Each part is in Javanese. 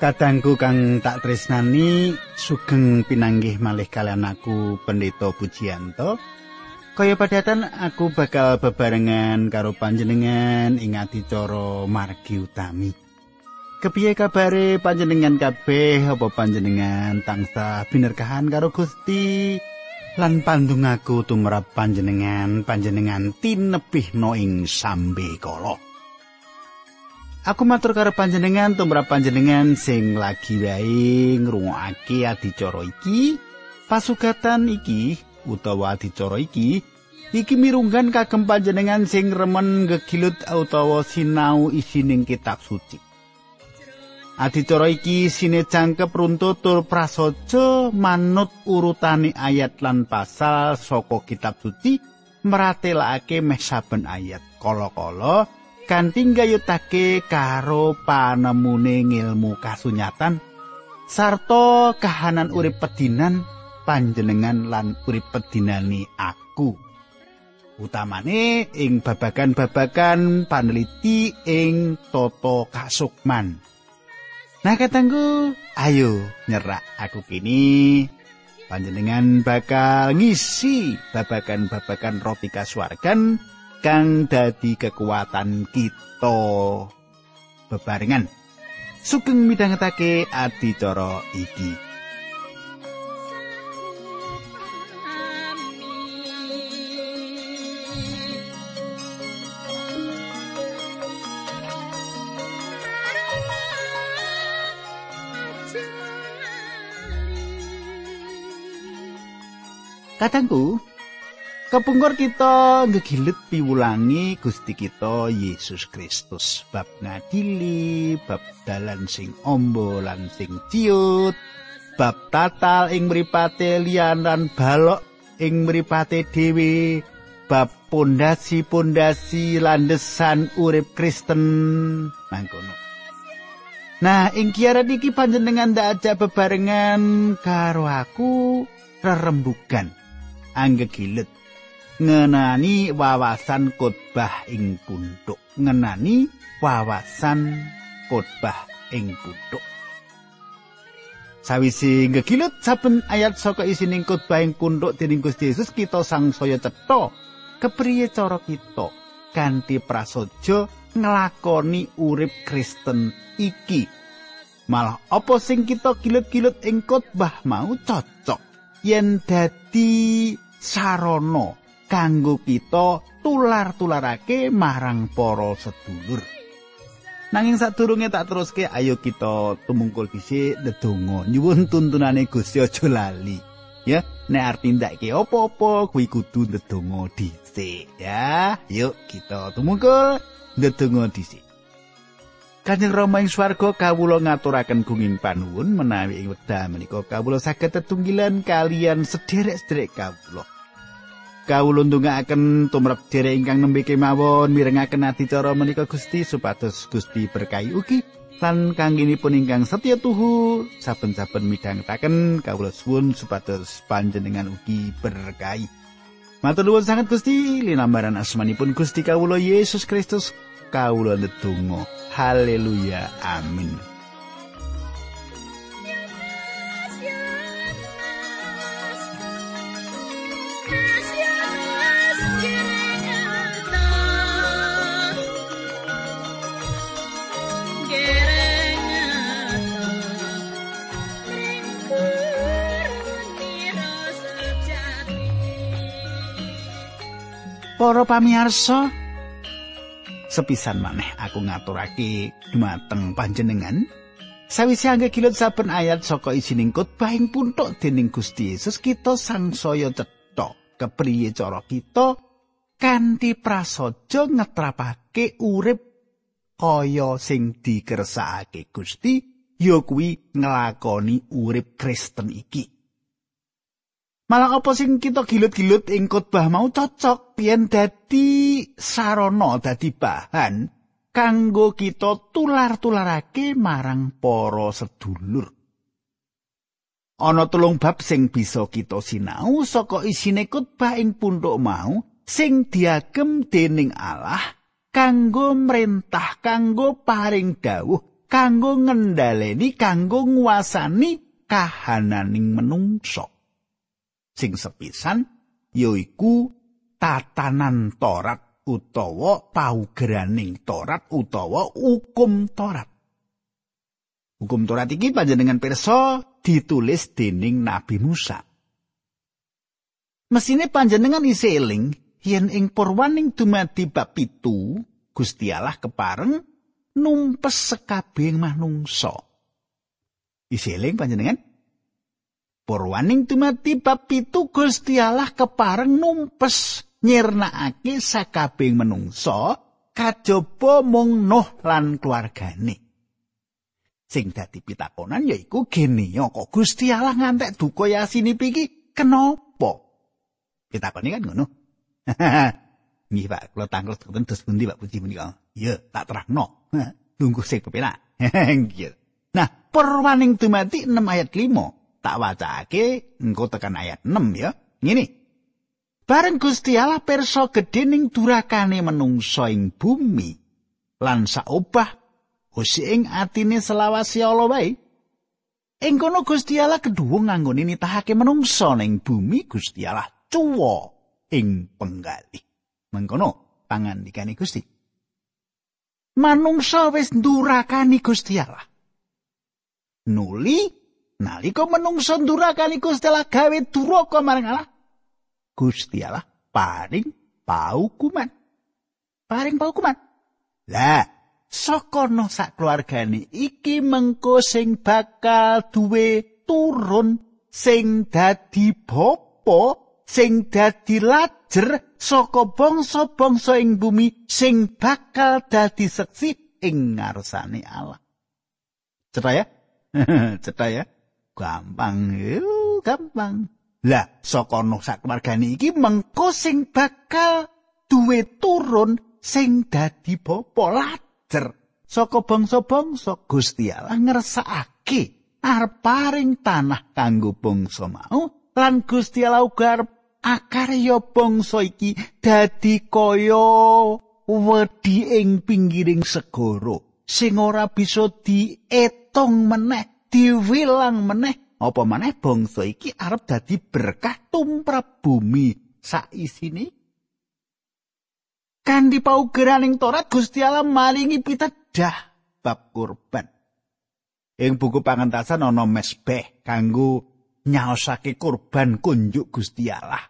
Kadangku kang tak tresnani sugeng pinanggih malih kalian aku Pendeta Pujianto. Kaya padatan aku bakal bebarengan karo panjenengan ing adicara margi utami. Kepiye kabare panjenengan kabeh apa panjenengan tangsa binerkahan karo Gusti lan pandung aku tumrap panjenengan panjenengan tinebih no ing sambe kala. Aku matur karo panjenengan tumrap panjenengan sing lagi wae ngrungokake adicara iki. Pasugatan iki utawa adicara iki iki mirunggan kagem panjenengan sing remen gegilut utawa sinau isining kitab suci. Adicara iki sine jangkep runtutul prasaja manut urutane ayat lan pasal saka kitab suci meratelake meh saben ayat. Kala-kala kanthi gayutake karo panemune ngilmu kasunyatan. Sarta kahanan urip pedinan panjenengan lan urip pedinani aku. Utamane ing babagan-babagan paneliti ing tata kasukman. Nah katanggu ayo nyerak aku kini. Panjenengan bakal ngisi babagan-babagan roti kasuwargan kang dadi kekuatan kita. Bebarengan. Sugeng midhangetake adicara iki. Katangku, Kepungkur kita ngegilit piwulangi Gusti kita Yesus Kristus. Bab ngadili, bab dalan sing ombo lan sing ciut, bab tatal ing mripate liyan lan balok ing mripate dhewe, bab pondasi-pondasi landesan urip Kristen. Mangkono. Nah, ing kiaran iki panjenengan ndak ajak bebarengan karo aku rerembugan. Anggegilet ngenani wawasan khotbah ing puntuk ngenani wawasan khotbah ing puntuk sawise ngegilut saben ayat saka isining khotbah ing puntuk dening Gusti Yesus kita sangsaya cetha. Kepriye cara kita kanthi prasaja nglakoni urip Kristen iki? Malah apa sing kita gilut-gilut ing khotbah mau cocok? Yen dadi sarana kanggo kita tular-tularake marang para sedulur. Nanging sadurunge tak teruske ayo kita tumungkul dhisik ndedonga nyuwun tuntunane Gusti aja lali. Ya, nek arti ndak iki apa-apa kuwi kudu ndedonga dhisik ya. Yuk kita tumungkul ndedonga dhisik. Kanjeng Rama ing swarga kawula ngaturaken gunging panuwun menawi ing wekdal menika kawula saged tetunggilan kalian sederek-sederek kawula. Kawula ndongaaken tumrap dherek ingkang nembe kemawon mirengaken adicara menika Gusti supados Gusti berkahi ugi lan kangginipun ingkang setya tuhu saben-saben midhangetaken kawula suwun supados panjenengan ugi berkahi. Matur nuwun sanget Gusti linambaran asmanipun Gusti kawula Yesus Kristus kawula ndedonga. Haleluya amin Para pamirsa, sepisan maneh aku ngaturake dumateng panjenengan. Sawise angge kilut saben ayat saka isining khotbah ing puntuk dening Gusti Yesus kita sangsaya cetha kepriye cara kita kanthi prasaja ngetrapake urip kaya sing dikersakake Gusti ya kuwi nglakoni urip Kristen iki Malah apa sing kita gilut-gilut ing khotbah mau cocok pian dadi sarana dadi bahan kanggo kita tular-tularake marang para sedulur. Ana tulung bab sing bisa kita sinau saka isine khotbah ing pundhuk mau sing diagem dening Allah kanggo mrentah kanggo paring dawuh kanggo ngendhaleni kanggo nguasani kahananing menungso sing sepisan yaiku tatanan Torat utawa paugeraning Torat utawa hukum Torat Hukum Torat iki panjenengan pirsa ditulis dening Nabi Musa. Mesine panjenengan isih eling yen ing purwaning dumadi bab pitu Gusti Allah kepareng numpes sekabehing manungsa. Isih eling panjenengan? Purwaning dumadi bab pitu Gusti Allah kepareng numpes nyirnakake sakabehing manungsa kajaba mung Nuh lan keluargane. Sing dadi pitakonan yaiku gene kok Gusti Allah ngantek duka Yasin iki kenapa? Pitakoni kan ngono. Nggih Pak, kula tangkel ten dos pundi Pak puji menika? Ya, tak terangno. Tunggu sik kepenak. Nggih. Nah, perwaning dumati 6 ayat 5. Tak wacake engko tekan ayat 6 ya. Ngene. Bareng Gusti Allah perso gedhe ning durakane menungso ing bumi lan saobah Gusti ing atine selawasi Allah wae. Ing kono Gusti Allah kedhuwung nganggone nitahake menungso ning bumi Gusti Allah cuwa ing penggalih. Mengkono pangandikane Gusti. Manungsa wis ndurakani Gusti Allah. Nuli nalika manungsa ndurakani Gusti Allah gawe duraka marang Allah. Gusti Allah paring paukuman. Paring paukuman. Lah, saka no sak keluargane iki mengko sing bakal duwe turun sing dadi bapa sing dadi lajer saka bangsa-bangsa ing bumi sing bakal dadi seksi ing ngarsane Allah. Cetha ya? Cetha ya? Gampang, Yuh, gampang. Lah, saka nuh sakmargane iki mengko sing bakal duwe turun sing dadi bapa lajer saka bangsa-bangsa Gusti Allah ngersakake arep paring tanah kanggo bangsa mau lan Gusti Allah uga akarya bangsa iki dadi kaya wedi ing pinggiring segara sing ora bisa dietong meneh diwilang meneh. Apa meneh bangsa iki arep dadi berkah tumrap bumi? Sak isine kanthi paugeraning Torat Gusti Allah maringi pitedah bab kurban. Ing buku pangentasan ana mesbeh kanggo nyaosake kurban kunjuk Gusti Allah.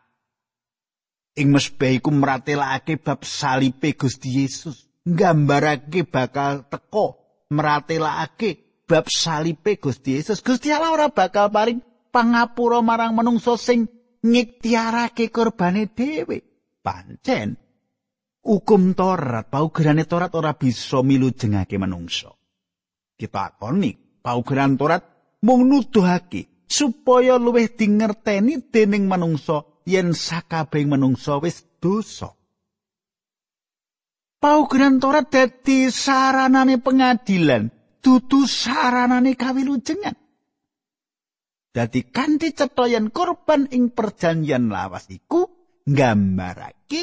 Ing mesbah iku mratelake bab salipe Gusti Yesus. Nggambarake bakal teko mratelake bab salipe Gusti Yesus. Gusti Allah ora bakal paring pangapura marang manungsa sing ngiktiarake kurbane dhewe. Pancen hukum Torat paugerane Torat ora bisa milujengake manungsa kita akoni paugeran Torat mung nuduhake supaya luwih dingerteni dening manungsa yen sakabehing manungsa wis dosa. Paugeran Torat dadi saranane pengadilan, dudu saranane kawilujengan. Dadi kanthi cetha yen korban ing perjanjian lawas iku nggambarake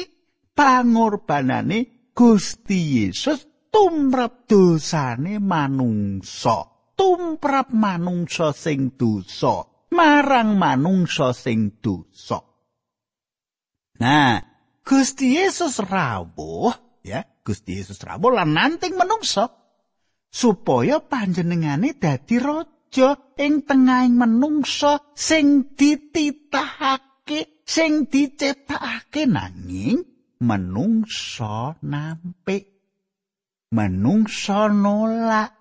pangorbanane Gusti Yesus tumrap dosane manungsa, tumrap manungsa sing dosa, marang manungsa sing dosa. Nah, Gusti Yesus rawuh, ya, Gusti Yesus rawuh lan nanting menungso supaya panjenengane dadi raja ing tengahing menungso sing dititahake, sing dicetakake nanging menungso nampik. Menungso nolak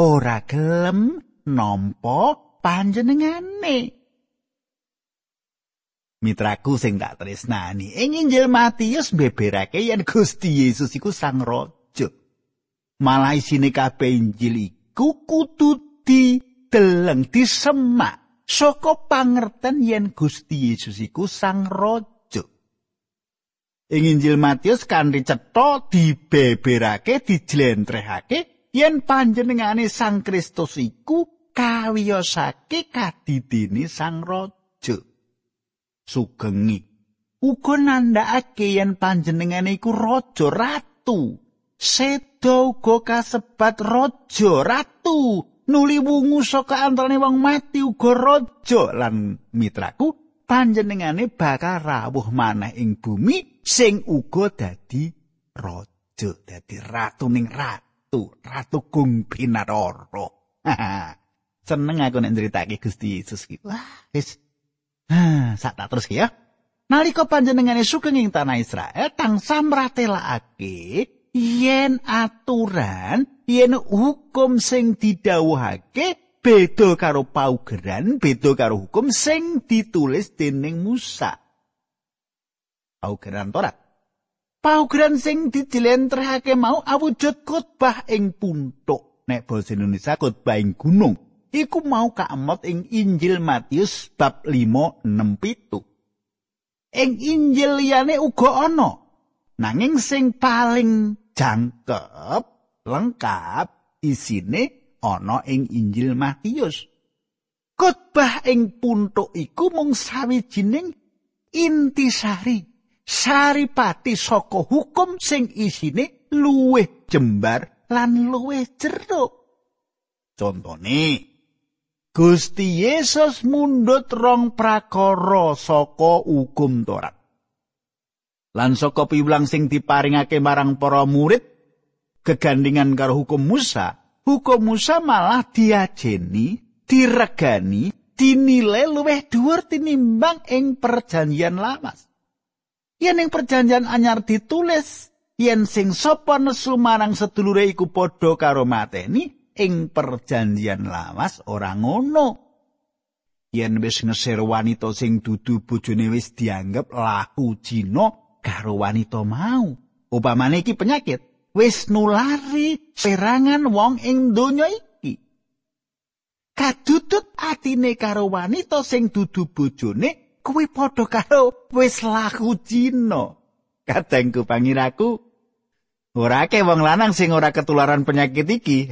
ora gelem nampa panjenengane. mitraku sing tak tresnani. Ing Injil Matius beberake yen Gusti Yesus iku sang raja. Malah isine kabeh Injil iku kudu dideleng disemak saka pangerten yen Gusti Yesus iku sang raja. Ing Injil Matius kanthi cetha dibeberake dijlentrehake yen panjenengane Sang Kristus iku kawiyosake kadidini sang raja. sugengi uga nandhakake yen panjenengane iku raja ratu sedo uga kasebat raja ratu. Nuli wungu saka antarane wong mati uga raja. Lan mitraku panjenengane bakal rawuh maneh ing bumi sing uga dadi raja dadi ratu ning ratu ratu gung pinaroro seneng aku nek nceritake Gusti Yesus iki. Wah. Wis. Sak tak terus ya. Nalika panjenengane sugeng ing tanah Israel tansah mratelakake yen aturan yen hukum sing didhawuhake beda karo paugeran beda karo hukum sing ditulis dening Musa. Paugeran Torat paugeran sing dijelentrehake mau awujud khotbah ing puntuk nek basa Indonesia khotbah ing gunung iku mau kaemot ing Injil Matius bab 5 6 Ing Injil liyane uga ana. Nanging sing paling jangkep, lengkap isine ana ing Injil Matius. Khotbah ing puntuk iku mung sawijining intisari saripati saka hukum sing isine luwih jembar lan luwih jeruk. Contone, Gusti Yesus mundut rong prakara saka hukum Torat. Lan saka piwulang sing diparingake marang para murid gegandingan karo hukum Musa, hukum Musa malah diajeni, diregani, dinilai luwih dhuwur tinimbang ing perjanjian lamas. Yen ing perjanjian anyar ditulis yen sing sapa nesu marang sedulure iku padha karo mateni, ing perjanjian lawas ora ngono. Yen wis ngeser wanita sing dudu bojone wis dianggep laku jino karo wanita mau. Upamane iki penyakit wis nulari perangan wong ing donya iki. Kadutut atine karo wanita sing dudu bojone kuwi padha karo wis laku jino. Kadangku pangiraku Ora akeh wong lanang sing ora ketularan penyakit iki.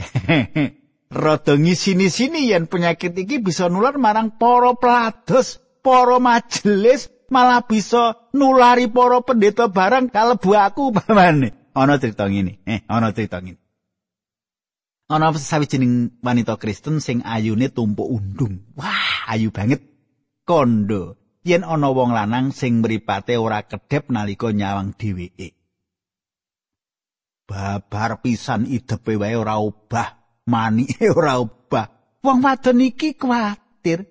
Rada ngisini-sini yen penyakit iki bisa nular marang para pelados, para majelis, malah bisa nulari para pendeta barang kalebu aku pamane. Ana crita ngene. Eh, ana crita ngene. Ana sawijining wanita Kristen sing ayune tumpuk undung. Wah, ayu banget. Kondo. Yen ana wong lanang sing mripate ora kedep nalika nyawang dheweke. babar pisan idepe wae ora obah, manike ora obah. Wong wadon iki kuwatir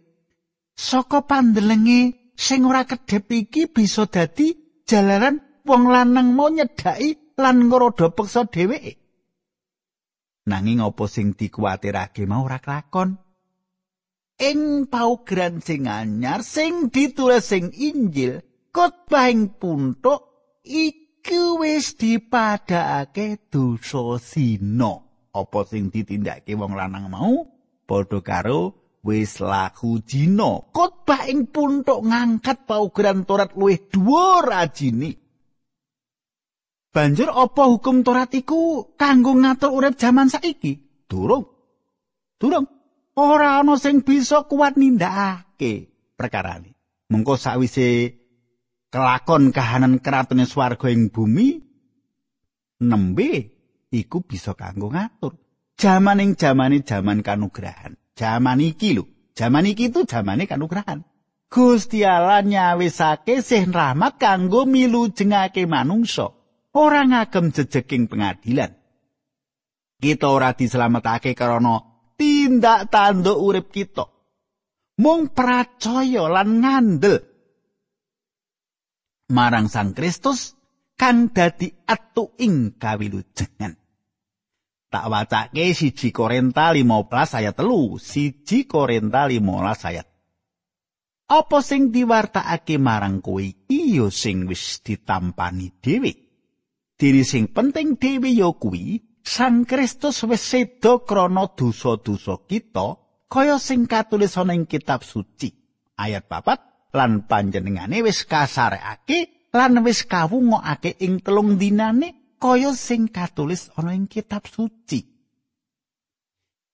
saka pandelenge sing ora kedhep iki bisa dadi jalaran wong lanang mau nyedhaki lan ngrodo peksa dheweke. Nanging apa sing dikuwatirake mau ora kelakon? Ing paugeran sing anyar sing ditulis sing Injil, khotbah ing puntuk iku wis dipadhakake dosa sina apa sing ditindakake wong lanang mau padha karo wis laku dina. Khotbah ing puntuk ngangkat paugeran Torat luwih dhuwur ajine banjur apa hukum Torat iku kanggo ngatur urip jaman saiki? Durung. Durung. Ora ana sing bisa kuat nindakake perkara ini mengko sawise kelakon kahanan keratune swarga ing bumi nembe iku bisa kanggo ngatur. Jaman ing jamane jaman kanugrahan jaman iki lho. Jaman iki itu jamane kanugrahan. Gusti Allah nyawisake sih rahmat kanggo milu jengake manungsa. Ora ngagem jejeking pengadilan. Kita ora dislametake karena tindak tanduk urip kita. Mung percaya lan ngandel. Marang Sang Kristus kang dadi atu ing kawilujengan. Tak wacake siji Korinta 15 ayat telu, siji Korinta 15 ayat. Apa sing diwartakake marang kowe iki ya sing wis ditampani dhewe. Diri sing penting dhewe ya kuwi Sang Kristus wis seda krana dosa-dosa kita kaya sing katulis ana ing kitab suci. Ayat papat lan panjenengane wis kasarekake lan wis kawungokake ing telung dinane kaya sing katulis ana ing kitab suci.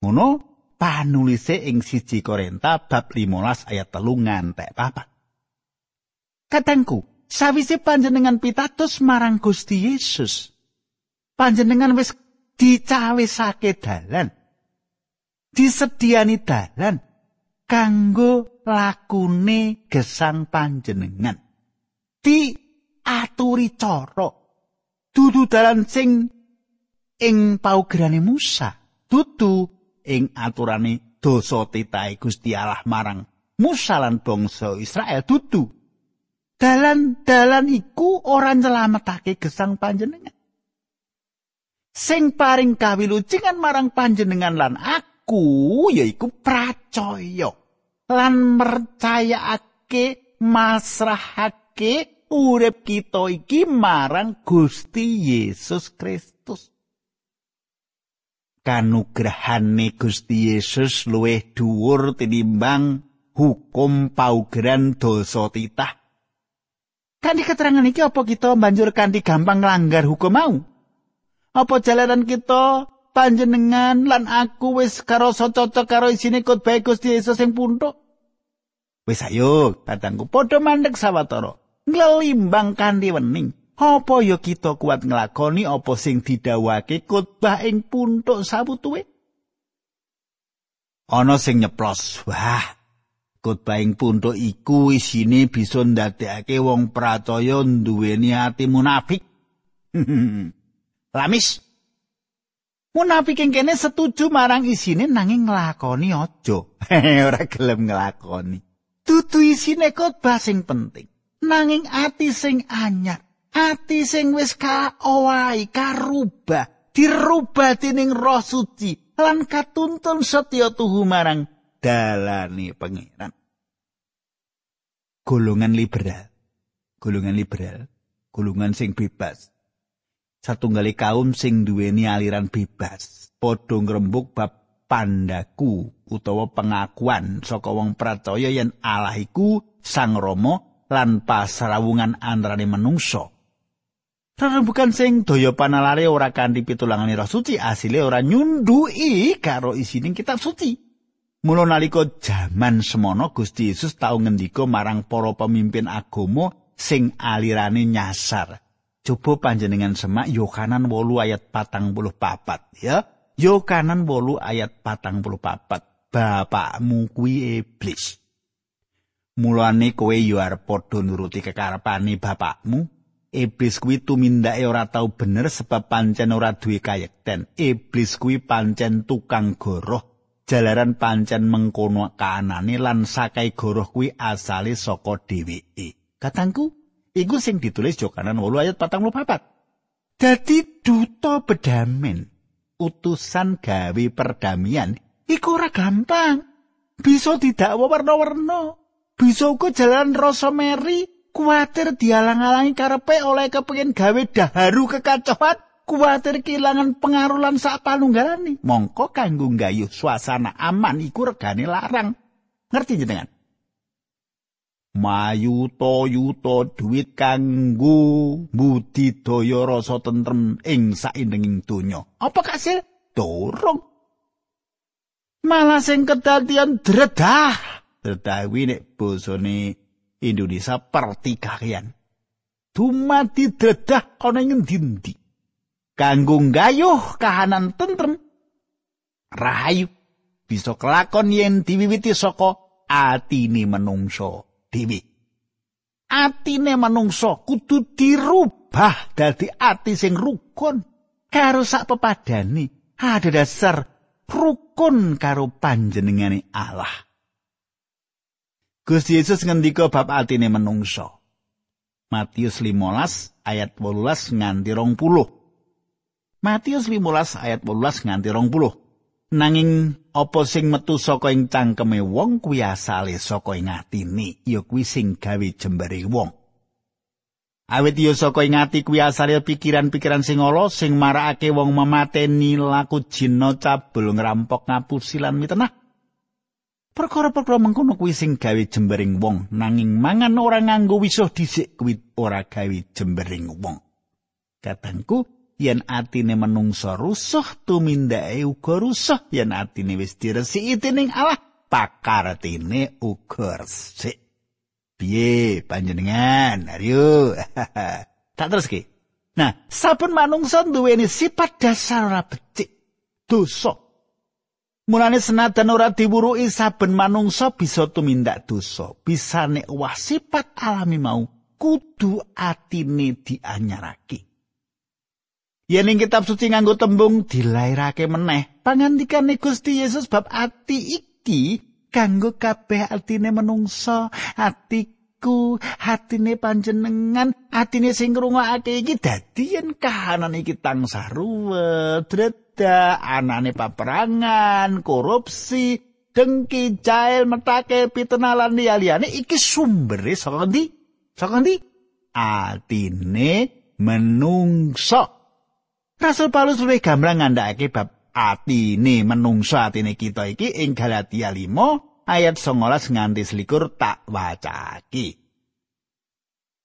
Ngono panulise ing siji Korinta bab 15 ayat telu ngantek papat. Katengku, sawise panjenengan pitados marang Gusti Yesus, panjenengan wis dicawisake dalan disediani dalan kanggo lakune gesang panjenengan di aturi cara dudu dalan sing ing paugerane Musa dudu ing aturane dosa titahe Gusti Allah marang Musa lan bangsa Israel dudu. Dalan-dalan iku ora nyelametake gesang panjenengan. Sing paring kawilujengan marang panjenengan lan aku yaiku pracaya lan mercayakake masrahake urip kita iki marang Gusti Yesus Kristus. Kanugrahane Gusti Yesus luwih dhuwur tinimbang hukum paugeran dosa titah. Kan di keterangan iki apa kita banjur kanthi gampang nglanggar hukum mau? Apa jalanan kita panjenengan lan aku wis karo cocok karo isine khotbah Gusti Yesus sing puntuk. Wis ayo, katangku padha mandek. Nglelimbang kanthi wening. Apa ya kita kuat nglakoni apa sing didhawuhake khotbah ing puntuk sabutuwe? Ana sing nyeplos. Wah, khotbah ing puntuk iku isine bisa ndadekake wong percaya duweni ati munafik. Lamis, Munafik ing kene setuju marang isine nanging nglakoni aja. Ora gelem nglakoni. Dudu isine khotbah sing penting. Nanging ati sing anyar, ati sing wis kaowai karubah, dirubah dening Roh Suci lan katuntun setya tuhu marang dalane pangeran. Golongan liberal. Golongan liberal, golongan sing bebas. satunggali kaum sing duweni aliran bebas padha ngrembug bab pandaku utawa pengakuan saka wong percaya yen Allah iku Sang Rama lan pasrawungan antarane manungsa. bukan sing daya panalare ora kanthi pitulangane Roh Suci asile ora nyundui karo isining kitab suci. Mula nalika jaman semono Gusti Yesus tau ngendika marang para pemimpin agama sing alirane nyasar. Coba panjenengan semak Yohanan 8 ayat patang puluh papat ya. Yohanan 8 ayat patang puluh papat. Bapakmu kuwi iblis. Mulane kowe yo arep padha nuruti kekarepane bapakmu. Iblis kuwi tumindake ora tau bener sebab pancen ora duwe kayekten. Iblis kuwi pancen tukang goroh. Jalaran pancen mengkono kanane lan sakai goroh kuwi asale saka dheweke. Katangku, Iku sing ditulis Jokanan 8 ayat 44. Dadi duta bedamen, utusan gawe perdamaian, iku ora gampang. Bisa didakwa warna-warna. Bisa uga jalan rasa meri, kuatir dialang-alangi karepe oleh kepengin gawe daharu kekacauan, kuatir kehilangan pengaruh lan sak panunggalane. Mongko kanggo gayuh suasana aman iku regane larang. Ngerti jenengan? mayuta yuta duit kanggo budidaya rasa tentrem ing saindenging donya apa kasil dorong malah sing kedadian dredah dredawi nek basane Indonesia pertikaian dumadi dredah ana ing ndi kanggo gayuh kahanan tentrem rahayu bisa kelakon yen diwiwiti saka atine menungso dhewe. Atine manungsa kudu dirubah dadi ati sing rukun karo sak pepadane. Ada dasar rukun karo panjenengane Allah. Gusti Yesus ngendika bab atine manungsa. Matius 15 ayat 18 nganti 20. Matius 15 ayat 18 nganti 20. Nanging apa sing metu saka ing cangkeme wong kuwi asale saka ing atine, ya kuwi sing gawe jembere wong. Awit ya saka ing ati kuwi asale pikiran-pikiran sing ala sing marakake wong memateni laku jina cabul ngrampok ngapusi lan mitenah. Perkara-perkara mengkono kuwi sing gawe jembering wong, nanging mangan ora nganggo wisuh dhisik kuwi ora gawe jembering wong. Katangku, yen atine menungsa rusuh tumindake uga rusuh. Yen atine wis diresiki dening Allah pakartine uga resik. Piye panjenengan? Ayo tak terus ki Nah, saben manungsa duweni sifat dasar ora becik, dosa. Mulane senajan ora diwuruki saben manungsa bisa tumindak dosa, bisa nek wah sifat alami mau kudu atine dianyarake. Yen ing kitab suci nganggo tembung dilairake meneh, pangandikane Gusti Yesus bab ati iki kanggo kabeh atine menungsa, atiku, hatine panjenengan, atine sing ngrungokake iki dadi yen kahanan iki tansah ruwet, dreda, anane paperangan, korupsi, dengki, jail, metake, pitenalan liyane iki sumbere saka ndi? Saka ndi? Atine menungso. Rasul Paulus luwih gamblang ngandhakake bab atine menungso atine kita iki ing Galatia 5 ayat 19 nganti selikur tak wacake.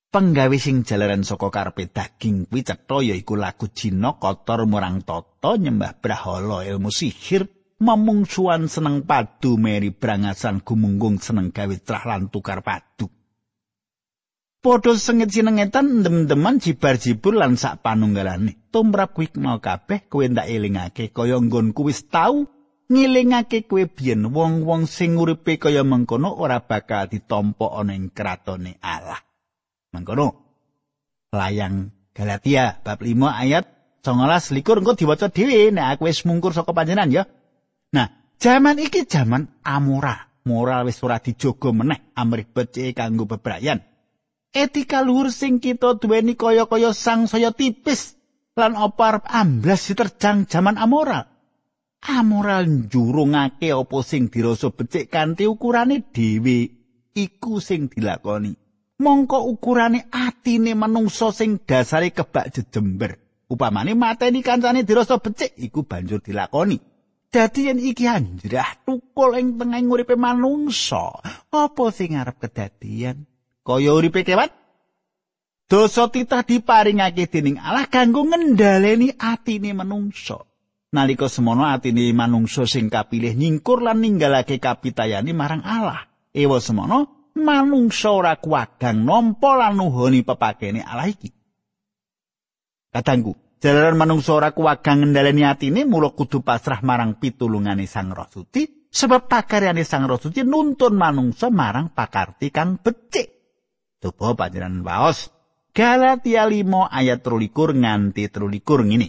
Penggawe sing jalaran saka karepe daging kuwi cetha yaiku lagu Cina kotor murang toto nyembah brahala ilmu sihir memungsuan seneng padu meri brangasan gumunggung seneng gawe trah lan tukar padu. Podho sengit sinengetan ndem-ndeman jibar-jibur lan sak panunggalane. Tumrap kuwi mau kabeh kowe ndak elingake kaya nggonku wis tau ngilingake kowe biyen wong-wong sing uripe kaya mengkono ora bakal ditampa ana ing kratone Allah. Mengkono layang Galatia bab 5 ayat 19 likur engko diwaca dhewe nek aku wis mungkur saka panjenengan ya. Nah, jaman iki jaman amora. Moral wis ora dijogo meneh amrih becike kanggo bebrayan. etika luhur sing kita duweni kaya-kaya sang saya tipis lan apa arep amblas diterjang jaman amoral. Amoral njurungake apa sing dirasa becik kanthi ukurane dhewe iku sing dilakoni. Mongko ukurane atine manungsa sing dasare kebak jejember. Upamane mateni kancane dirasa becik iku banjur dilakoni. Dadi yen iki anjrah tukul ing tengah uripe manungsa, apa sing arep kedadian? kaya uripe kewan dosa titah diparingake dening Allah kanggo ngendhaleni atine manungsa nalika semono atine manungsa sing kapilih nyingkur lan ninggalake kapitayani marang Allah ewa semono manungsa ora kuwagang nampa lan nuhoni pepakene Allah iki katanggu jalaran manungsa ora kuwagang ngendhaleni atine mula kudu pasrah marang pitulungane Sang Roh Suci sebab pakaryane Sang Roh Suci nuntun manungsa marang pakarti kang becik Coba panjenengan waos. Galatia 5 ayat 23 nganti 23 ngene.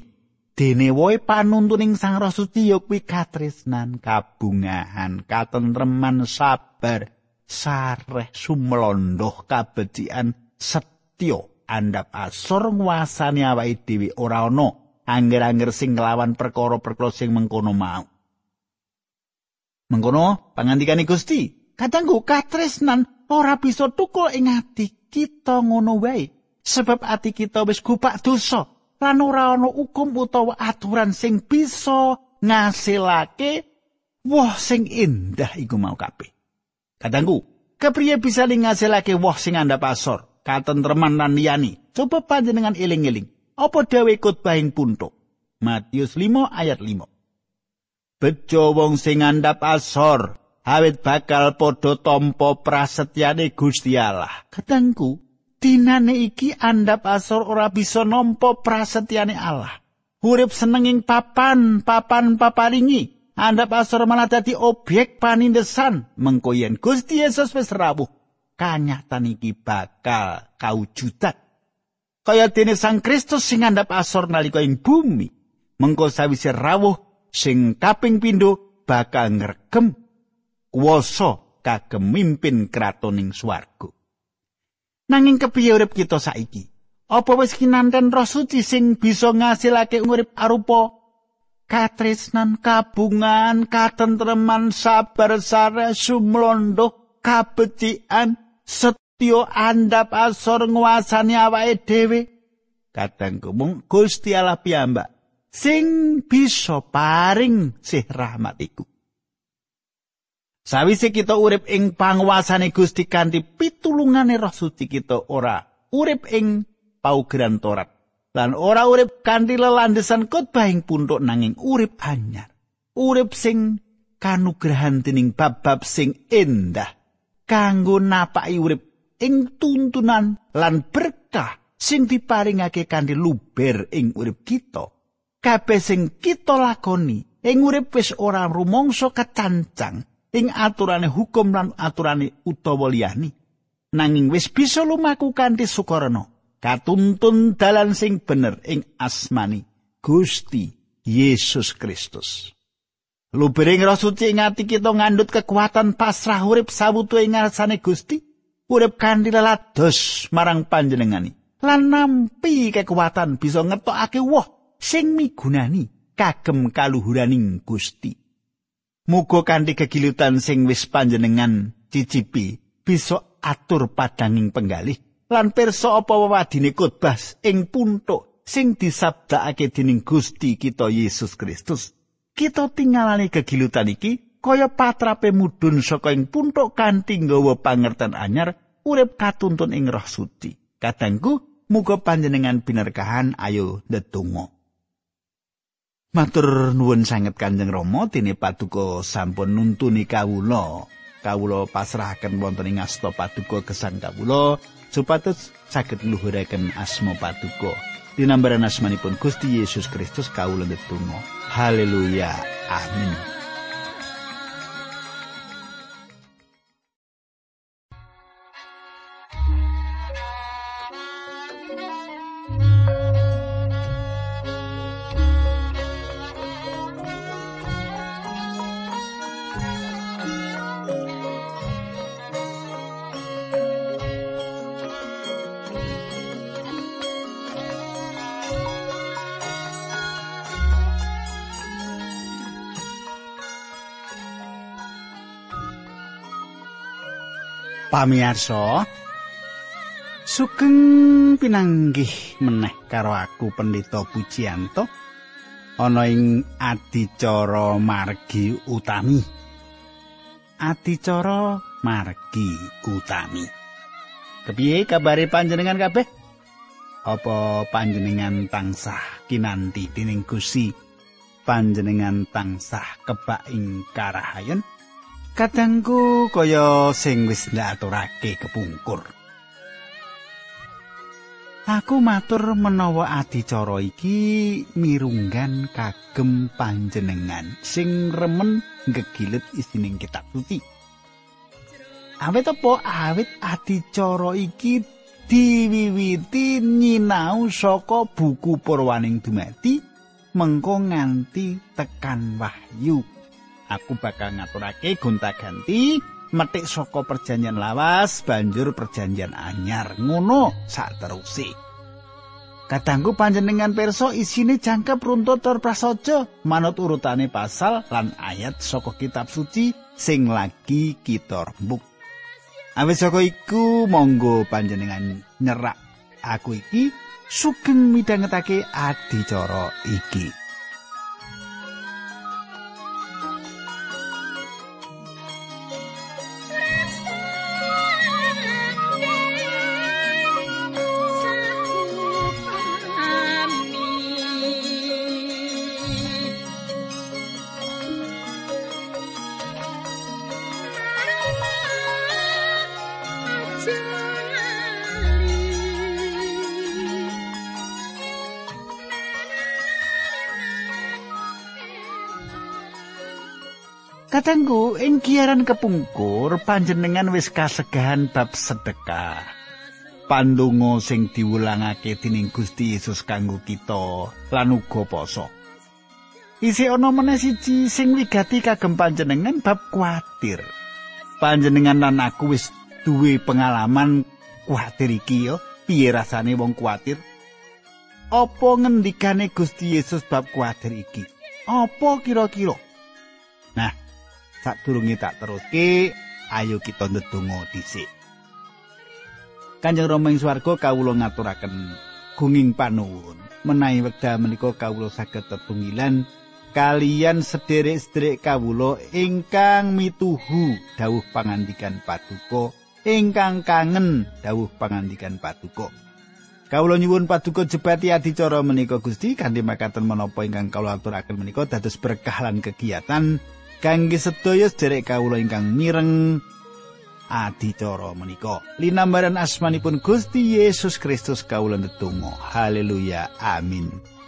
Dene woe panuntuning Sang Roh Suci ya kuwi katresnan, kabungahan, katentreman, sabar, sareh, sumlondoh, kabecikan, setya, andhap asor nguasani awake dhewe. Ora ana angger-angger sing nglawan perkara-perkara sing mengkono mau. Mengkono pangandikane Gusti, kadangku katresnan ora bisa tukul ing ati kita ngono wae. Sebab ati kita wis gupak dosa lan ora ana hukum utawa aturan sing bisa ngasilake woh sing indah iku mau kabeh kadangku kepriye bisa ngasilake woh sing andhap asor katentreman lan liyani coba panjenengan eling-eling apa dawe khotbahing puntuk Matius 5 ayat 5 Bejo wong sing andhap asor awit bakal padha tampa prasetyane Gusti Allah. Katengku, dinane iki andhap asor ora bisa nampa prasetyane Allah. Urip senenging papan, papan paparingi, andhap asor malah dadi objek panindesan. Mengko yen Gusti Yesus wis rawuh, kanyatan iki bakal kawujudan. Kaya dene Sang Kristus sing andhap asor nalika ing bumi, mengko sawise rawuh sing kaping pindho bakal ngregem kuwasa kagem mimpin kratoning swarga. Nanging kepiye urip kita saiki? Apa wis kinanten roh suci sing bisa ngasilake urip arupa katresnan, kabungan, katentreman, sabar, sare, sumlondo, kabecikan, setya andhap asor nguasani awake dhewe. Kadang mung Gusti Allah piyambak sing bisa paring sih rahmat iku. Sawise kita urip ing panguasane Gusti kanthi pitulungane Roh Suci kita ora urip ing paugeran Torat lan ora urip kanthi lelandesan khotbah ing puntuk nanging urip anyar. Urip sing kanugrahan dening bab-bab sing endah kanggo napaki urip ing tuntunan lan berkah sing diparingake kanthi luber ing urip kita. Kabeh sing kita lakoni ing urip wis ora rumangsa kecancang ing aturane hukum lan aturane utawa liyane. Nanging wis bisa lumaku kanthi sukarana. Katuntun dalan sing bener ing asmani Gusti Yesus Kristus. Lubering roh suci ing ati kita ngandut kekuatan pasrah urip sawutu ing ngarsane Gusti, urip kanthi lelados marang panjenengani. Lan nampi kekuatan bisa ngetokake woh sing migunani kagem kaluhuraning Gusti. Muga kanthi kegilutan sing wis panjenengan cicipi bisa atur padanging penggalih lan pirsa apa wewadine khotbah ing puntuk sing disabdakake dening Gusti kita Yesus Kristus. kita tinggalane kegilutan iki kaya patrape mudhun saka ing puntuk kanthi nggawa pangerten anyar urip katuntun ing roh suci. Kadangku muga panjenengan binerkahan. Ayo ndedonga. Matur nuwun sanget Kanjeng Rama dene paduka sampun nuntuni kawula. Kawula pasrahaken wonten ing asta paduka gesang kawula supados saged luhuraken asma paduka dinambaran asmanipun Gusti Yesus Kristus kawula ndedonga Haleluya. Amin. Pamiarsa. Sugeng pinanggih meneh karo aku Pendeta Pujianto. Ana ing adicara margi utami. Adicara margi utami. Kepiye kabare panjenengan kabeh? Apa panjenengan tansah kinanti dening Gusti? Panjenengan tansah kebak ing karahayen kadangku kaya sing wis ndaturake kepungkur. Aku matur menawa adicara iki mirunggan kagem panjenengan sing remen gegilet isining kitab suci. Awit apa awit adicara iki diwiwiti nyinau saka buku Purwaning Dumadi mengko nganti tekan Wahyu aku bakal ngaturake gonta-ganti metik saka perjanjian lawas banjur perjanjian anyar ngono sak Kadangku panjenengan perso isine jangkep runtut tur prasaja manut urutane pasal lan ayat saka kitab suci sing lagi kita rembuk. Awis saka iku monggo panjenengan nyerak aku iki sugeng midhangetake adicara iki. Katengku ing kiaran kepungkur panjenengan wis kasegahan bab sedekah. Pandonga sing diwulangake dening Gusti Yesus kanggo kita lan uga poso. Isi ana meneh siji sing wigati kagem panjenengan bab kuatir. Panjenengan lan aku wis duwe pengalaman kuatir iki yo. Piye rasane wong kuatir? Apa ngendikane Gusti Yesus bab kuatir iki? Apa kira-kira? Nah, sadurunge tak teruske ayo kita ndedonga dhisik. Kanjeng Rama ing swarga kawula ngaturaken gunging panuwun. Menawi wekdal menika kawula saged tetunggilan kalian sederek-sederek kawula ingkang mituhu dawuh pangandikan paduka ingkang kangen dawuh pangandikan paduka. Kawula nyuwun paduka jebati adicara menika Gusti kanthi makaten menapa ingkang kawula aturaken menika dados berkah lan kegiatan kangge sedaya sederek kawula ingkang mireng adicara menika. Linambaran asmanipun Gusti Yesus Kristus kawula ndedonga. Haleluya. Amin.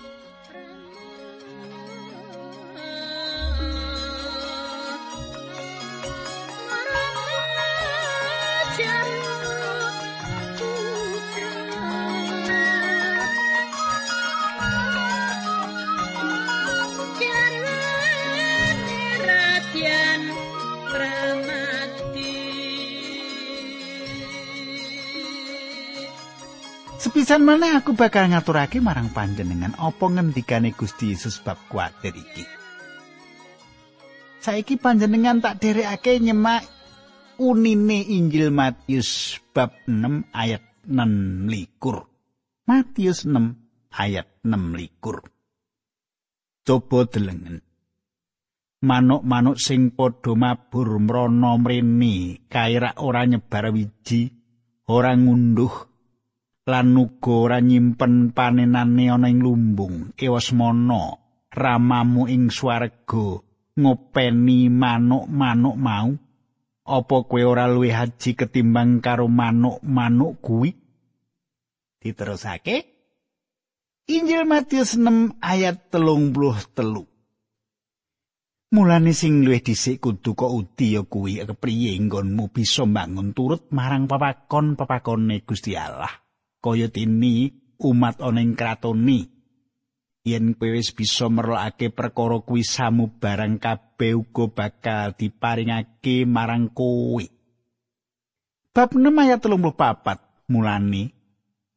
Sepisan mana aku bakal ngaturake marang panjenengan apa ngendikane Gusti Yesus bab kuatir iki. Saiki panjenengan tak derekake nyemak unine Injil Matius bab 6 ayat 6 likur. Matius 6 ayat 6 likur. Coba delengen. Manuk-manuk sing padha mabur mrana mrene kairak ora nyebar wiji, ora ngunduh lan uga ora nyimpen panenane ana ing lumbung. Ewasmana ramamu ing swarga ngopeni manuk-manuk mau. Apa kowe ora luwih haji ketimbang karo manuk-manuk kuwi? Diterusake. Injil Matius 6 ayat telung puluh telu. Mulane sing luwih dhisik kudu kok uti ya kuwi kepriye nggonmu bisa mbangun turut marang papakon-papakone Gusti Allah. Kaya dene umat ing kratoni. Yen wis bisa merlokake perkara kuwi samu barang kabeh uga bakal diparingake marang kowe. Bab 6 ayat 34 mulane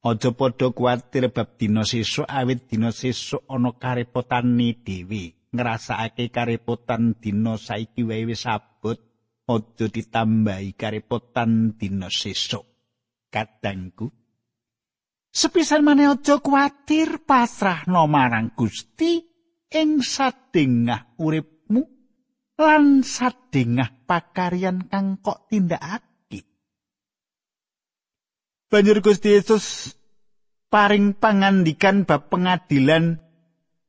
aja padha kuwatir bab dina sesuk awit dina sesuk ana karepotane dhewe. Ngrasakake karepotan dina saiki wae wis abot aja ditambahi karepotan dina sesuk. Kadangku Sepisan maneh aja kuwatir pasrahno marang Gusti ing sadengah uripmu lan sadengah pakaryan kang kok tindakake. Banjur Gusti Yesus paring pangandikan bab pengadilan,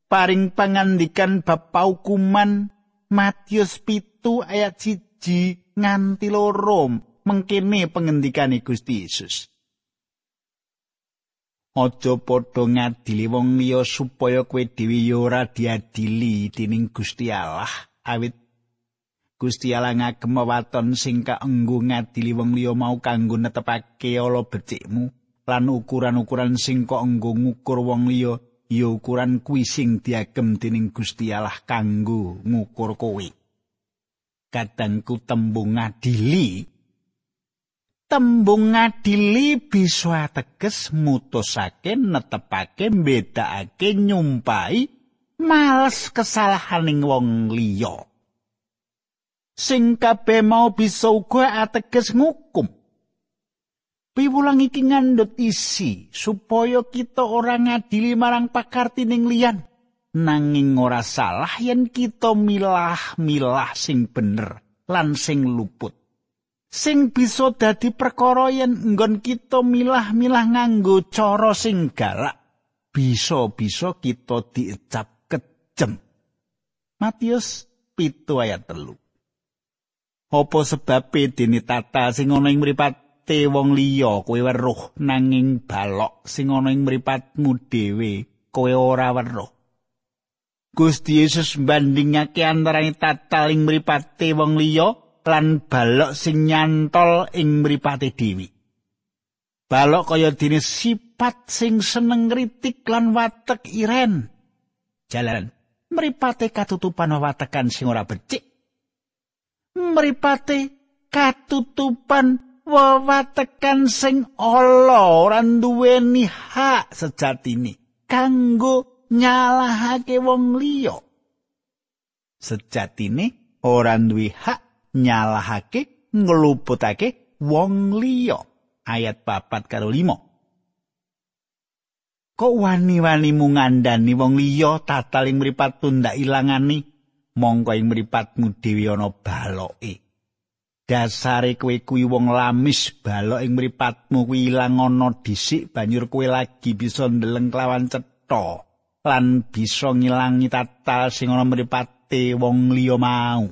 paring pangandikan bab paukuman Matius pitu ayat siji nganti loro mengkene pengendikane Gusti Yesus. Aja padha ngadili wong liya supaya kowe dhewe ya ora diadili dening Gusti Allah. Awit Gusti Allah ngagem waton sing kaenggo ngadili wong liya mau kanggo netepake ala becikmu lan ukuran-ukuran sing kok enggo ngukur wong liya ya ukuran kuwi sing diagem dening Gusti Allah kanggo ngukur kowe. Kadangku tembung ngadili tembung ngadili bisa ateges mutusake netepake mbedakake nyumpai males kesalahaning wong liya. Sing kabeh mau bisa uga ateges ngukum. Piwulang iki ngandhut isi supaya kita ora ngadili marang pakartining liyan. Nanging ora salah yen kita milah-milah sing bener lan sing luput sing bisa dadi perkara yen nggon kita milah-milah nganggo cara sing galak bisa-bisa kita diecap kejem. Matius pitu ayat telu. Apa sebab dene tata sing ana ing mripate wong liya? Kowe weruh nanging balok sing ana ing mripatmu dhewe kowe ora weruh. Gusti Yesus bandingake antarané tata ing mripate wong liya lan balok sing nyantol ing mripate dewi. Balok kaya dene sifat sing seneng kritik lan watek iren. Jalan mripate katutupan watekan sing ora becik. Mripate katutupan watekan sing ala ora duweni hak sejatine kanggo nyalahake wong liya. Sejatine ora duwe hak nyalahake ngluputake wong liya. Ayat papat karo limo kok wani-wani mungandani wong liya tataling mripat tundak ilangani mongko ing mripatmu dhewe ana baloke. Dasare kowe kuwi wong lamis balok ing mripatmu kuwi ilang ana dhisik banjur kowe lagi bisa ndeleng kelawan cetha lan bisa ngilangi tatal sing ana mripate wong liya mau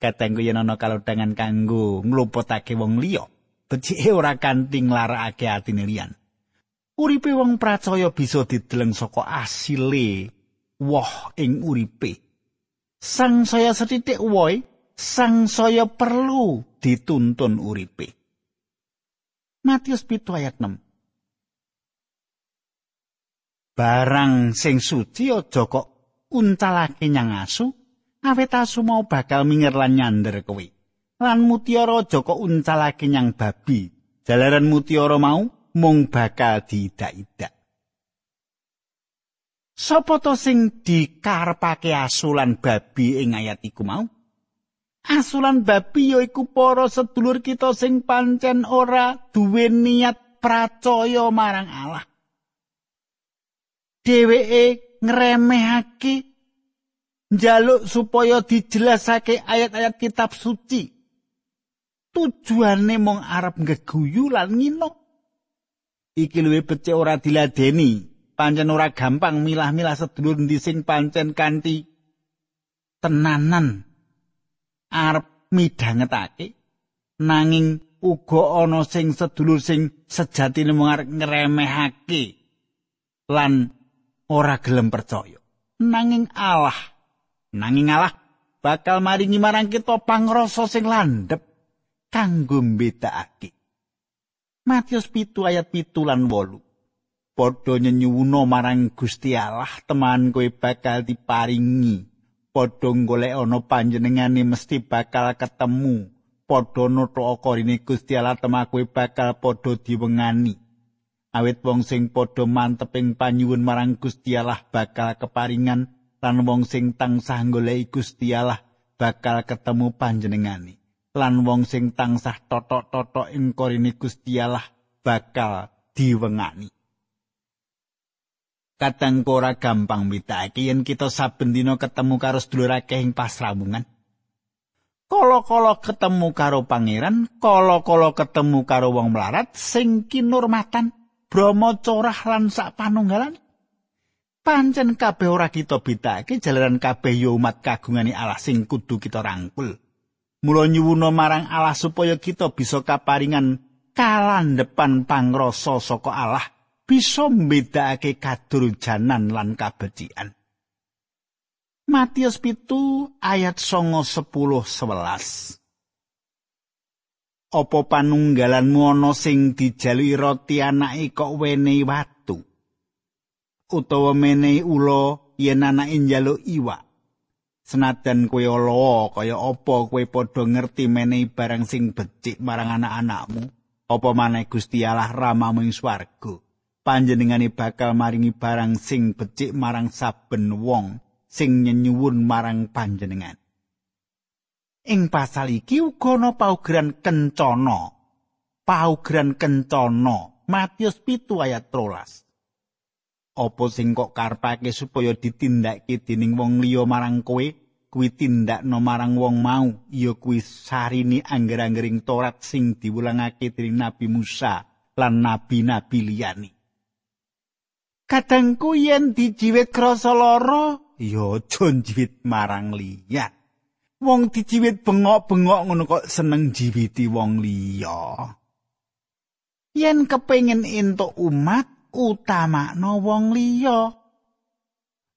Katengku yen ana kalodhangan kanggo ngluputake wong liya, becike ora kanthi nglarakake atine liyan. Uripe wong percaya bisa dideleng saka asile woh ing uripe. Sang saya setitik woi, sang saya perlu dituntun uripe. Matius pitu ayat 6 Barang sing suci aja kok uncalake nyang asu, awet asu mau bakal minger lan nyander kowe. Lan mutiara aja kok uncalake nyang babi, jalaran mutiara mau mung bakal diidak-idak. Sopo to sing dikarepake asu lan babi ing ayat iku mau? Asulan babi ya iku para sedulur kita sing pancen ora duwe niat pracaya marang Allah. Dheweke ngremehake njaluk supaya dijelasake ayat-ayat kitab suci. Tujuane mung arep ngeguyu lan ngino. Iki luwih becik ora diladeni. Pancen ora gampang milah-milah sedulur ndi sing pancen kanthi tenanan arep midhangetake nanging uga ana sing sedulur sing sejatine mung arep ngremehake lan ora gelem percaya nanging Allah nanging Allah bakal maringi marang kita pangrasa sing landhep kanggo mbedakake. Matius pitu ayat pitu lan wolu. Padha nyenyuwuna marang Gusti Allah teman kowe bakal diparingi. Padha golek ana panjenengane mesti bakal ketemu. Padha nutuk rine Gusti Allah temaku bakal padha diwengani. Awit wong sing padha manteping panyuwun marang Gusti Allah bakal keparingan lan wong sing tansah golek Gusti Allah bakal ketemu panjenengane lan wong sing tansah totok-totok ing korine Gusti Allah bakal diwengani kadang ora gampang mitake yen kita saben dina ketemu karo sedulur akeh ing pasramungan. Kala-kala ketemu karo pangeran, kala-kala ketemu karo wong melarat sing kinurmatan, brama corah lan sak panunggalan. Pancen kabeh ora kita bitake jalaran kabeh ya umat kagungane Allah sing kudu kita rangkul. Mula nyuwuna marang Allah supaya kita bisa kaparingan kalandhepan pangrasa saka Allah bisa mbedakake kadurjanan lan kabecikan. Matius pitu ayat songo sepuluh sewelas. Opo panunggalanmu ana sing dijalui roti anake kok wenehi? Utawa menehi ula yen anake njaluk iwak? Senajan kowe ala kaya apa kowe padha ngerti menehi barang sing becik marang anak-anakmu? Apa maneh Gusti Allah ramamu ing swarga? panjenengane bakal maringi barang sing becik marang saben wong sing nyenyuwun marang panjenengan. Ing pasal iki uga ana paugeran kencana. Paugeran kencana Matius pitu ayat 13. Apa sing kok karepake supaya ditindakake dening wong liya marang kowe, kuwi tindakno marang wong mau, ya kuwi sarini angger-anggering Torat sing diwulangake dening Nabi Musa lan nabi-nabi liyane. Kadangku yen dijiwit krasa lara, ya aja njiwit marang liya. Wong dijiwit bengok-bengok ngono kok seneng jiwiti wong liya. Yen kepengin entuk umat, utamakno wong liya.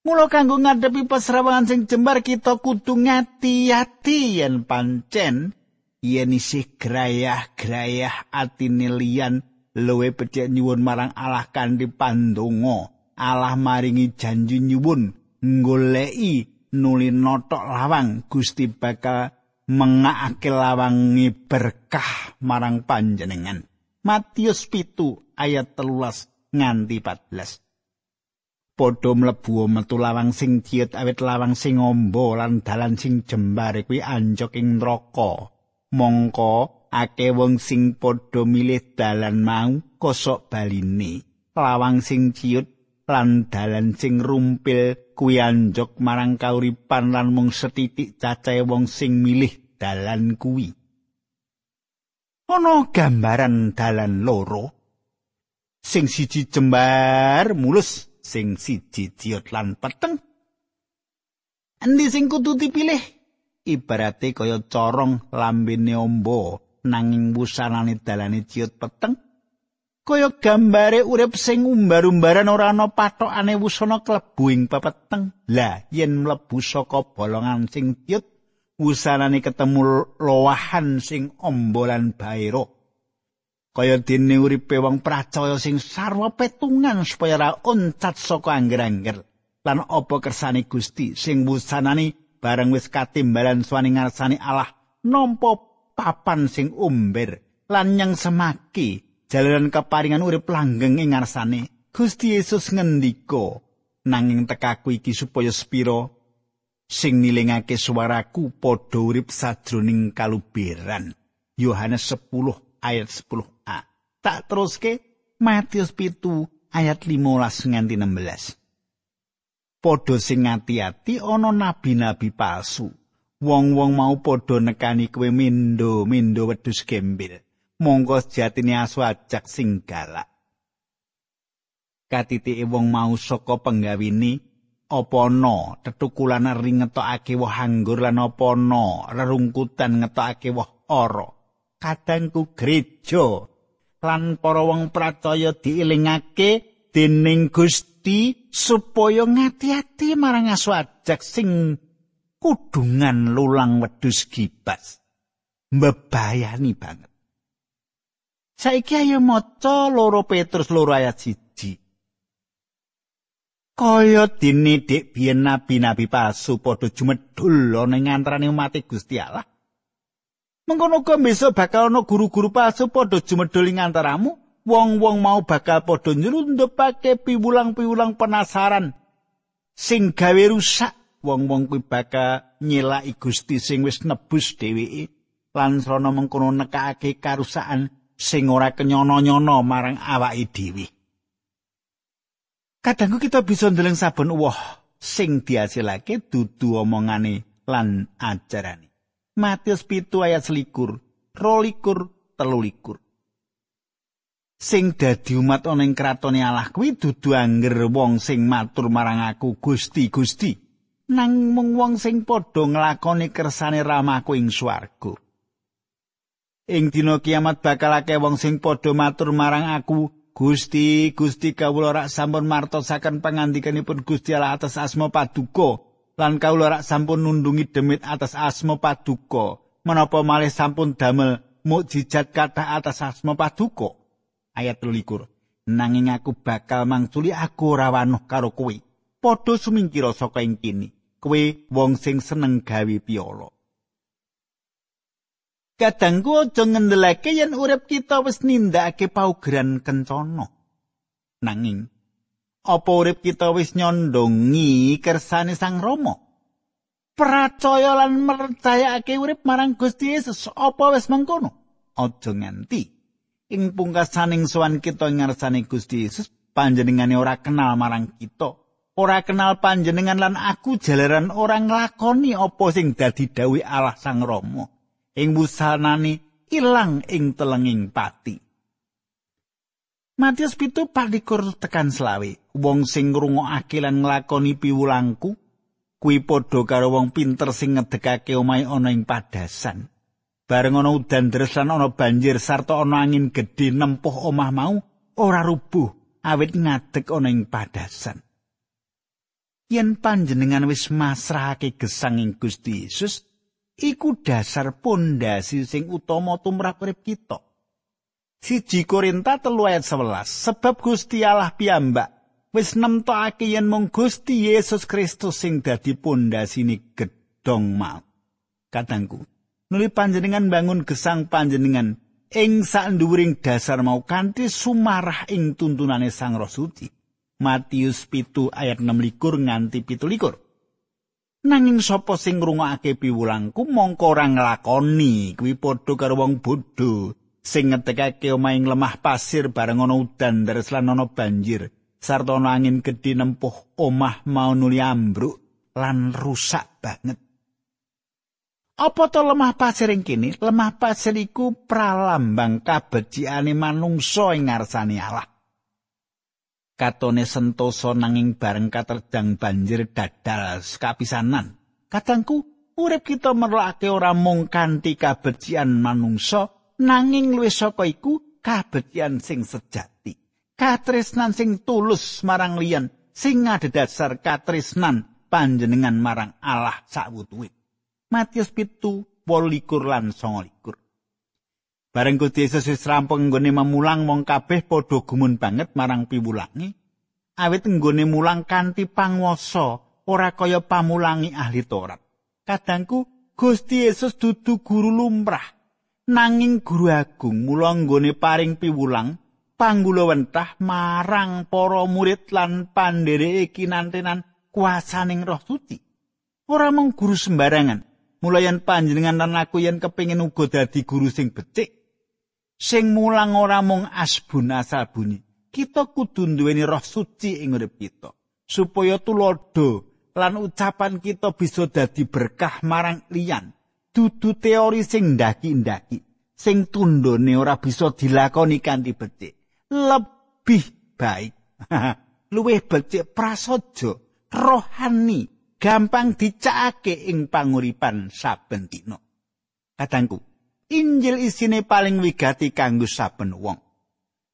Mula kanggo ngadepi pasrawangan sing jembar kita kudu ngati-ati yen pancen yen isih grayah-grayah atine liyan luwe becik nyuwun marang Allah kanthi pandonga. Allah maringi janji nyuwun nggoleki nuli notok lawang Gusti bakal mengakake lawangi berkah marang panjenengan. Matius pitu ayat telulas nganti 14 Podho mlebu metu lawang sing ciut awit lawang sing ombo lan dalan sing jembar kuwi anjok ing neraka. Mongko ake wong sing padha milih dalan mau kosok baline. Lawang sing ciut lan dalan sing rumpil kuwi anjok marang kauripan lan mung setitik cacahe wong sing milih dalan kuwi. Ana gambaran dalan loro sing siji jembar mulus. Sing siji ciut lan peteng. Endi sing kudu dipilih? Ibarate kaya corong lambene ombo nanging wusanane dalane ciut peteng. Kaya gambare urip sing umbar-umbaran ora ana pathokane wusana klebu ing pepeteng. Lah yen mlebu saka bolongan sing ciut wusanane ketemu lowahan sing ombolan bairo kaya dene uripe wong pracaya sing sarwa petungan supaya ra oncat saka angger-angger. Lan apa kersane Gusti sing wusanane bareng wis katimbalan swaning ngarsane Allah nampa papan sing umber lan nyang semaki jalanan keparingan urip langgeng ing ngarsane. Gusti Yesus ngendika nanging tekaku iki supaya spiro sing nilingake suaraku padha urip sajroning kaluberan Yohanes 10 ayat 10a tak teruske Matius pitu ayat 15 nganti 16 padha sing ati-ati ana nabi-nabi palsu. Wong-wong mau padha nekani kowe mindo-mindo wedhus gembel. Monggo sejatine asu ajak sing galak. Katitike wong mau saka penggawini apa ana tetukulan ring ngetokake woh anggur lan apa ana rerungkutan ngetokake woh ora. Kadangku gereja lan para wong pracaya diilingake dening Gusti supaya ngati-ati marang asu ajak sing kudungan lulang wedhus gibas. Mbebayani banget. Saiki ayo maca loro Petrus loro ayat siji. Kaya dene dik biyen nabi-nabi palsu padha jumedhul ana ing antarané umat Gusti Allah. Mengkono uga besok bakal ana guru-guru palsu padha jumedhul ing antaramu. Wong-wong mau bakal padha nyelundupake piwulang-piwulang penasaran. Sing gawe rusak wong-wong kuwi bakal nyelaki Gusti sing wis nebus dheweke. Lan srana mengkono nekake karusakan sing ora kenyono-nyono marang awake dhewe. Kadangku kita bisa ndeleng saben woh sing dihasilake dudu omongane lan ajarane. Matius pitu ayat selikur, rolikur, telulikur. sing dadi umat ana ing kratone Allah kuwi dudu anger wong sing matur marang aku Gusti Gusti. Nang mung wong sing padha nglakoni kersane ramaku ing swarga. Ing dina kiamat bakal akeh wong sing padha matur marang aku Gusti Gusti kawula rak sampun martosaken pangandikanipun Gusti Allah atas asma paduka lan kawula rak sampun nundungi demit atas asma paduka. Menapa malih sampun damel mukjizat kata atas asma paduka? Ayat 23 nanging aku bakal mangculi aku ora wanuh karo kowe. Padha sumingkira saka ing kini kowe wong sing seneng gawe piolo Kadangku aja ngendelake yen urip kita wis nindakake paugeran kencana. Nanging apa urip kita wis nyondongi kersane Sang Rama? Percaya lan mercayake urip marang Gusti Yesus apa wis mengkono? Aja nganti ing pungkasaning sowan kita ngarsane Gusti Yesus panjenengane ora kenal marang kita ora kenal panjenengan lan aku jalaran ora nglakoni apa sing dadi dawuh Allah Sang Rama ing wusanane ilang ing telenging pati Matius pitu palikur tekan selawe wong sing ngrungokake lan nglakoni piwulangku kuwi padha karo wong pinter sing ngedekake omahe ana ing padasan. Bareng ana udan deres lan ana banjir sarta ana angin gedhe nempuh omah mau ora rubuh awit ngadeg ana ing padasan. Yen panjenengan wis masrahake gesang ing Gusti Yesus iku dasar pondasi sing utama tumrap urip kita siji Korinta telu ayat 11 sebab Gusti Allah piyambak wis nemtokake yen mung Gusti Yesus Kristus sing dadi pondasine gedhong mau katangku nuli panjenengan bangun gesang panjenengan ing sanduwuring dasar mau kanthi sumarah ing tuntunane Sang Roh Suci. Matius pitu ayat 6 likur nganti pitu likur. Nanging sapa sing ngrungokake piwulangku mongko ora nglakoni kuwi padha karo wong bodho sing ngetekake omahing lemah pasir bareng ana udan deres lan ana banjir sarta ana angin gedhe nempuh omah mau nuli ambruk lan rusak banget. Apa to lemah pasir ing kene? Lemah pasir iku pralambang kabeciane manungsa ing ngarsane Allah. Katone sentosa nanging bareng katerjang banjir dadal kapisanan. Kadangku urip kita merlake ora mung kanthi kabecikan manungsa nanging luwih saka iku kabecikan sing sejati katresnan sing tulus marang liyan sing ngadhedhasar katresnan panjenengan marang Allah sawutuhe. Matius pitu wolikur lan songolikur Bareng Gusti Yesus wis rampung nggone memulang wong kabeh padha gumun banget marang piwulangi awit nggone mulang kanthi panguwasa ora kaya pamulangi ahli Taurat. Kadangku Gusti Yesus dudu guru lumrah nanging guru agung mula nggone paring piwulang panggulawentah marang para murid lan pandhereke kinantenan kuasaning Roh Suci. Ora mung guru sembarangan. Mulayan panjenengan lan aku yen kepengin uga dadi guru sing becik sing mulang ora mung asbun asal bunyi kita kudu duweni Roh Suci ing urip kita supaya tulodo lan ucapan kita bisa dadi berkah marang liyan dudu teori sing ndaki-ndaki sing tundone ora bisa dilakoni kanthi becik. Lebih baik. Luwih becik prasaja rohani gampang dicakake ing panguripan saben dina. Kadangku Injil isine paling wigati kanggo saben wong.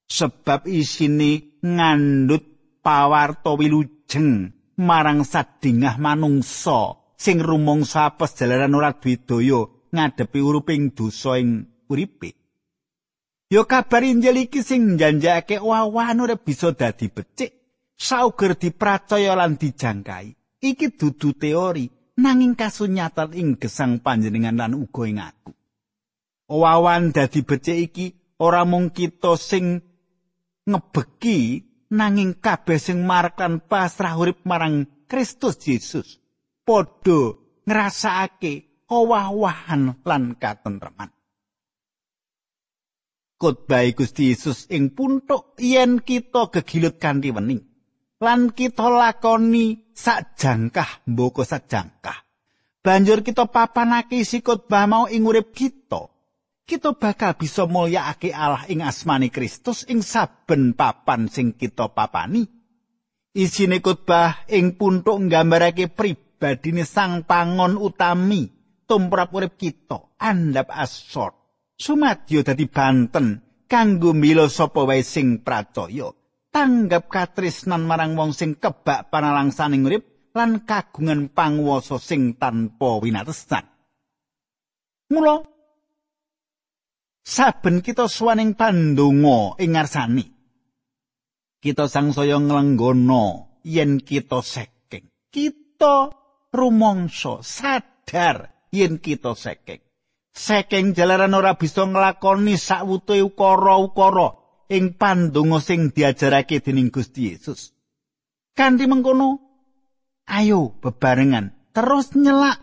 Sebab isine ngandut pawarta wilujeng marang sadingah manungsa sing rumangsa apes jalaran ora duwe ngadepi uruping dosa ing uripe. Yo kabar Injil iki sing njanjakake wawan ora bisa dadi becik, sauger dipracaya lan dijangkai. Iki dudu teori, nanging kasunyatan ing gesang panjenengan lan uga ing aku. Wawan dadi becik iki ora mung kita sing ngebeki nanging kabeh sing markan pasrah urip marang Kristus Yesus padha ngrasakake owah-owahan lan katentreman. Kotbah Gusti Yesus ing puntuk yen kita gegilut kanthi wening lan kita lakoni sakjangkah mboko sakjangkah. Banjur kita papanake isi khotbah mau ing urip kita. kita bakal bisa mulyakake Allah ing asmani Kristus ing saben papan sing kita papani. Isine khotbah ing puntuk nggambarake pribadine sang pangon utami tumrap urip kita, andhap asor. Sumadyo dadi banten kanggo mila sapa wae sing pracaya. Tanggap katresnan marang wong sing kebak panalangsaning urip lan kagungan panguwasa sing tanpa winatesan. Mula saben kita suwaning pandonga ing ngarsani kita sangsaya nglenggono yen kita saking kita rumangsa. Sadar yen kita saking saking jalaran ora bisa nglakoni sakwutuhe ukara-ukara ing pandonga sing diajarake dening Gusti Yesus. Kanthi mengkono ayo bebarengan terus nyelak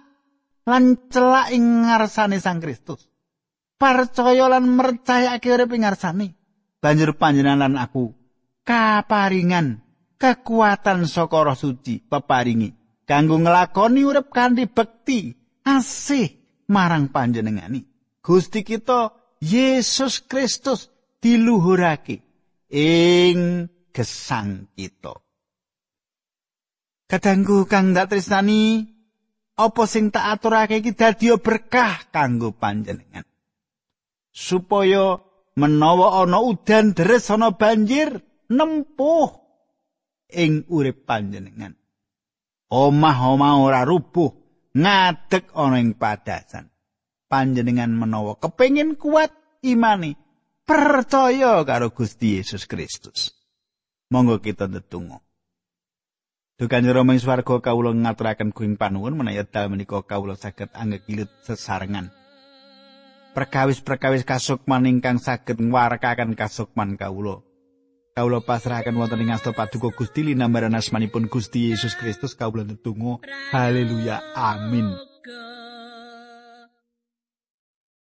lan celak ing ngarsane Sang Kristus. Percaya lan mercayake urip ing ngarsane. Banjur panjenengan lan aku kaparingan kekuatan saka roh suci peparingi kanggo nglakoni urip kanthi bekti asih marang panjenengani. Gusti kita Yesus Kristus diluhurake ing gesang kita. Kadangku kang dak tresnani apa sing tak aturake iki dadi berkah kanggo panjenengan? Supaya menawa ana udan deres ana banjir nempuh ing urip panjenengan. Omah-omah ora rubuh, ngadeg ana ing padasan. Panjenengan menawa kepengin kuat imani, percaya karo Gusti Yesus Kristus. Monggo kita ndedonga. Dukan Rama ing swarga kawula ngaturaken kuing panuwun menawi dalem menika kawula saged anggekilut sesarengan. perkawis-perkawis kasukman ingkang saged ngwarakaken kasukman kawula. Kawula pasrahaken wonten ing asta paduka Gusti linambaran asmanipun Gusti Yesus Kristus kawula netunggal haleluya amin.